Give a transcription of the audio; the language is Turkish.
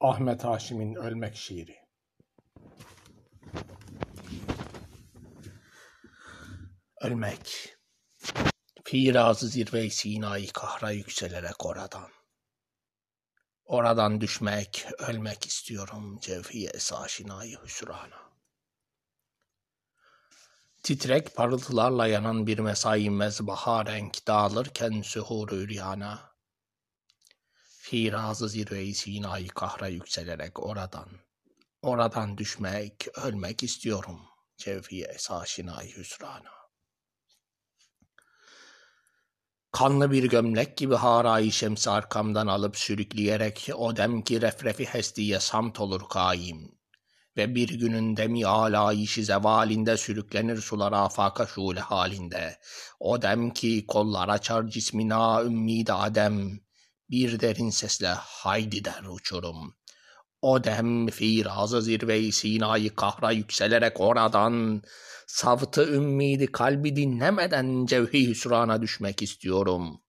Ahmet Haşim'in Ölmek şiiri. Ölmek. Firazı zirve Sina'yı kahra yükselerek oradan. Oradan düşmek, ölmek istiyorum cevhiye esaşinayı hüsrana. Titrek parıltılarla yanan bir mesai mezbaha renk dağılırken sühur üryana. Firazı zirve-i Sina'yı kahra yükselerek oradan, oradan düşmek, ölmek istiyorum cevhiye esaşinayı hüsrana. Kanlı bir gömlek gibi harayı şemsi arkamdan alıp sürükleyerek o demki refrefi hestiye samt olur kaim. Ve bir günün demi alayişi zevalinde sürüklenir sular afaka şule halinde. O demki kollar açar cismina ümmid adem. Bir derin sesle haydi der uçurum. O dem firazı zirve-i Sina'yı kahra yükselerek oradan savtı ümmidi kalbi dinlemeden cevhi hüsrana düşmek istiyorum.